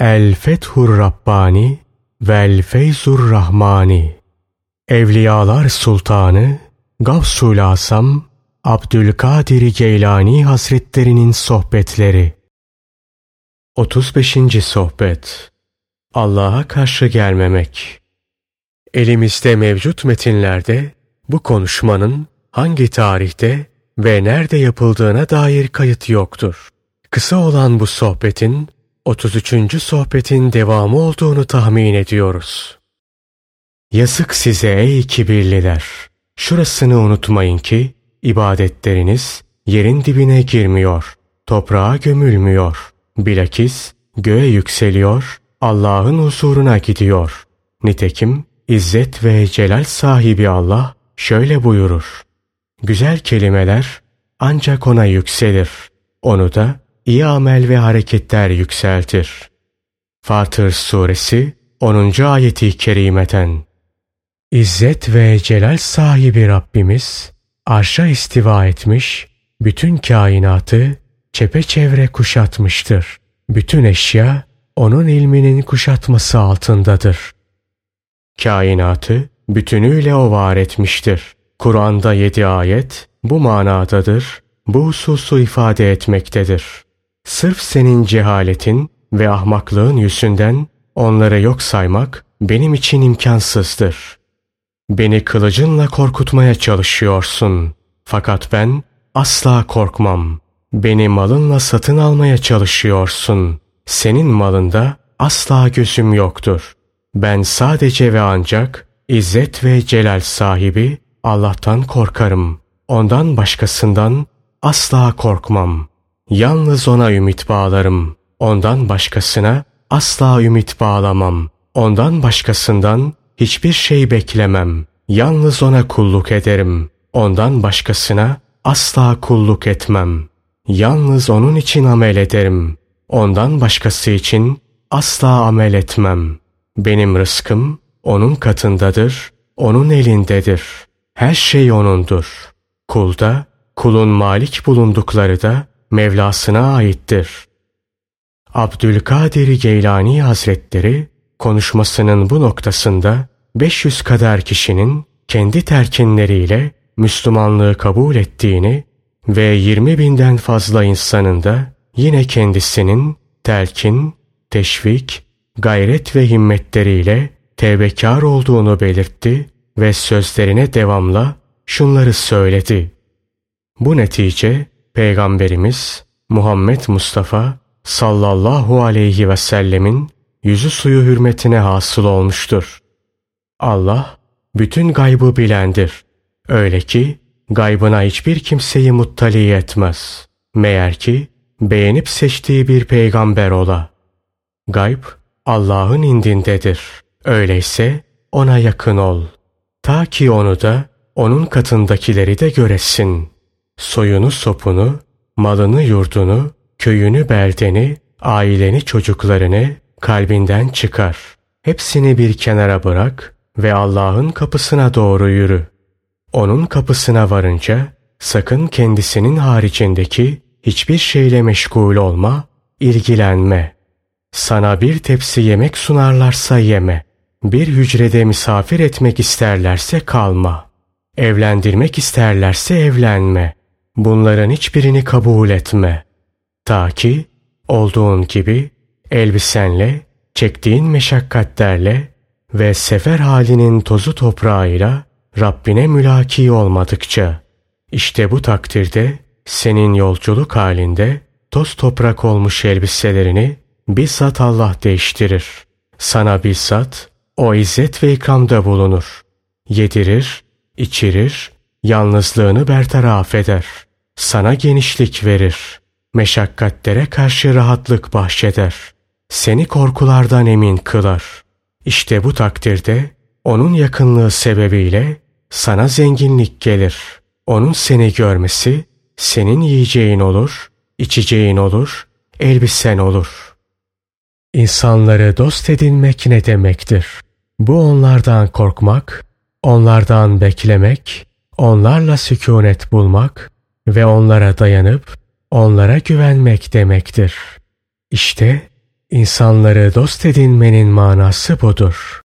El Fethur Rabbani Vel Feyzur Rahmani Evliyalar Sultanı Gavsul Asam Abdülkadir Geylani Hazretlerinin Sohbetleri 35. Sohbet Allah'a karşı gelmemek Elimizde mevcut metinlerde bu konuşmanın hangi tarihte ve nerede yapıldığına dair kayıt yoktur. Kısa olan bu sohbetin 33. sohbetin devamı olduğunu tahmin ediyoruz. Yazık size ey kibirliler! Şurasını unutmayın ki ibadetleriniz yerin dibine girmiyor, toprağa gömülmüyor. Bilakis göğe yükseliyor, Allah'ın huzuruna gidiyor. Nitekim İzzet ve celal sahibi Allah şöyle buyurur. Güzel kelimeler ancak ona yükselir. Onu da iyi amel ve hareketler yükseltir. Fatır Suresi 10. ayeti kerimeten İzzet ve celal sahibi Rabbimiz arşa istiva etmiş, bütün kainatı çepeçevre kuşatmıştır. Bütün eşya onun ilminin kuşatması altındadır. Kainatı bütünüyle o var etmiştir. Kur'an'da yedi ayet bu manadadır, bu hususu ifade etmektedir. Sırf senin cehaletin ve ahmaklığın yüzünden onları yok saymak benim için imkansızdır. Beni kılıcınla korkutmaya çalışıyorsun. Fakat ben asla korkmam. Beni malınla satın almaya çalışıyorsun. Senin malında asla gözüm yoktur. Ben sadece ve ancak İzzet ve Celal sahibi Allah'tan korkarım. Ondan başkasından asla korkmam. Yalnız ona ümit bağlarım. Ondan başkasına asla ümit bağlamam. Ondan başkasından hiçbir şey beklemem. Yalnız ona kulluk ederim. Ondan başkasına asla kulluk etmem. Yalnız onun için amel ederim. Ondan başkası için asla amel etmem. Benim rızkım onun katındadır, onun elindedir. Her şey O'nundur. Kulda, kulun malik bulundukları da Mevlasına aittir. Abdülkadir Geylani Hazretleri konuşmasının bu noktasında 500 kadar kişinin kendi terkinleriyle Müslümanlığı kabul ettiğini ve 20 binden fazla insanın da yine kendisinin telkin, teşvik, gayret ve himmetleriyle tevbekar olduğunu belirtti ve sözlerine devamla şunları söyledi. Bu netice Peygamberimiz Muhammed Mustafa sallallahu aleyhi ve sellemin yüzü suyu hürmetine hasıl olmuştur. Allah bütün gaybı bilendir. Öyle ki gaybına hiçbir kimseyi muttali etmez. Meğer ki beğenip seçtiği bir peygamber ola. Gayb Allah'ın indindedir. Öyleyse ona yakın ol. Ta ki onu da onun katındakileri de göresin. Soyunu sopunu, malını yurdunu, köyünü beldeni, aileni çocuklarını kalbinden çıkar. Hepsini bir kenara bırak ve Allah'ın kapısına doğru yürü. Onun kapısına varınca sakın kendisinin haricindeki hiçbir şeyle meşgul olma, ilgilenme. Sana bir tepsi yemek sunarlarsa yeme. Bir hücrede misafir etmek isterlerse kalma. Evlendirmek isterlerse evlenme. Bunların hiçbirini kabul etme. Ta ki olduğun gibi elbisenle, çektiğin meşakkatlerle ve sefer halinin tozu toprağıyla Rabbine mülaki olmadıkça. işte bu takdirde senin yolculuk halinde toz toprak olmuş elbiselerini bizzat Allah değiştirir. Sana bizzat o izzet ve ikramda bulunur. Yedirir, içirir, yalnızlığını bertaraf eder. Sana genişlik verir. Meşakkatlere karşı rahatlık bahşeder. Seni korkulardan emin kılar. İşte bu takdirde onun yakınlığı sebebiyle sana zenginlik gelir. Onun seni görmesi senin yiyeceğin olur, içeceğin olur, elbisen olur. İnsanları dost edinmek ne demektir? Bu onlardan korkmak, onlardan beklemek, onlarla sükunet bulmak ve onlara dayanıp onlara güvenmek demektir. İşte İnsanları dost edinmenin manası budur.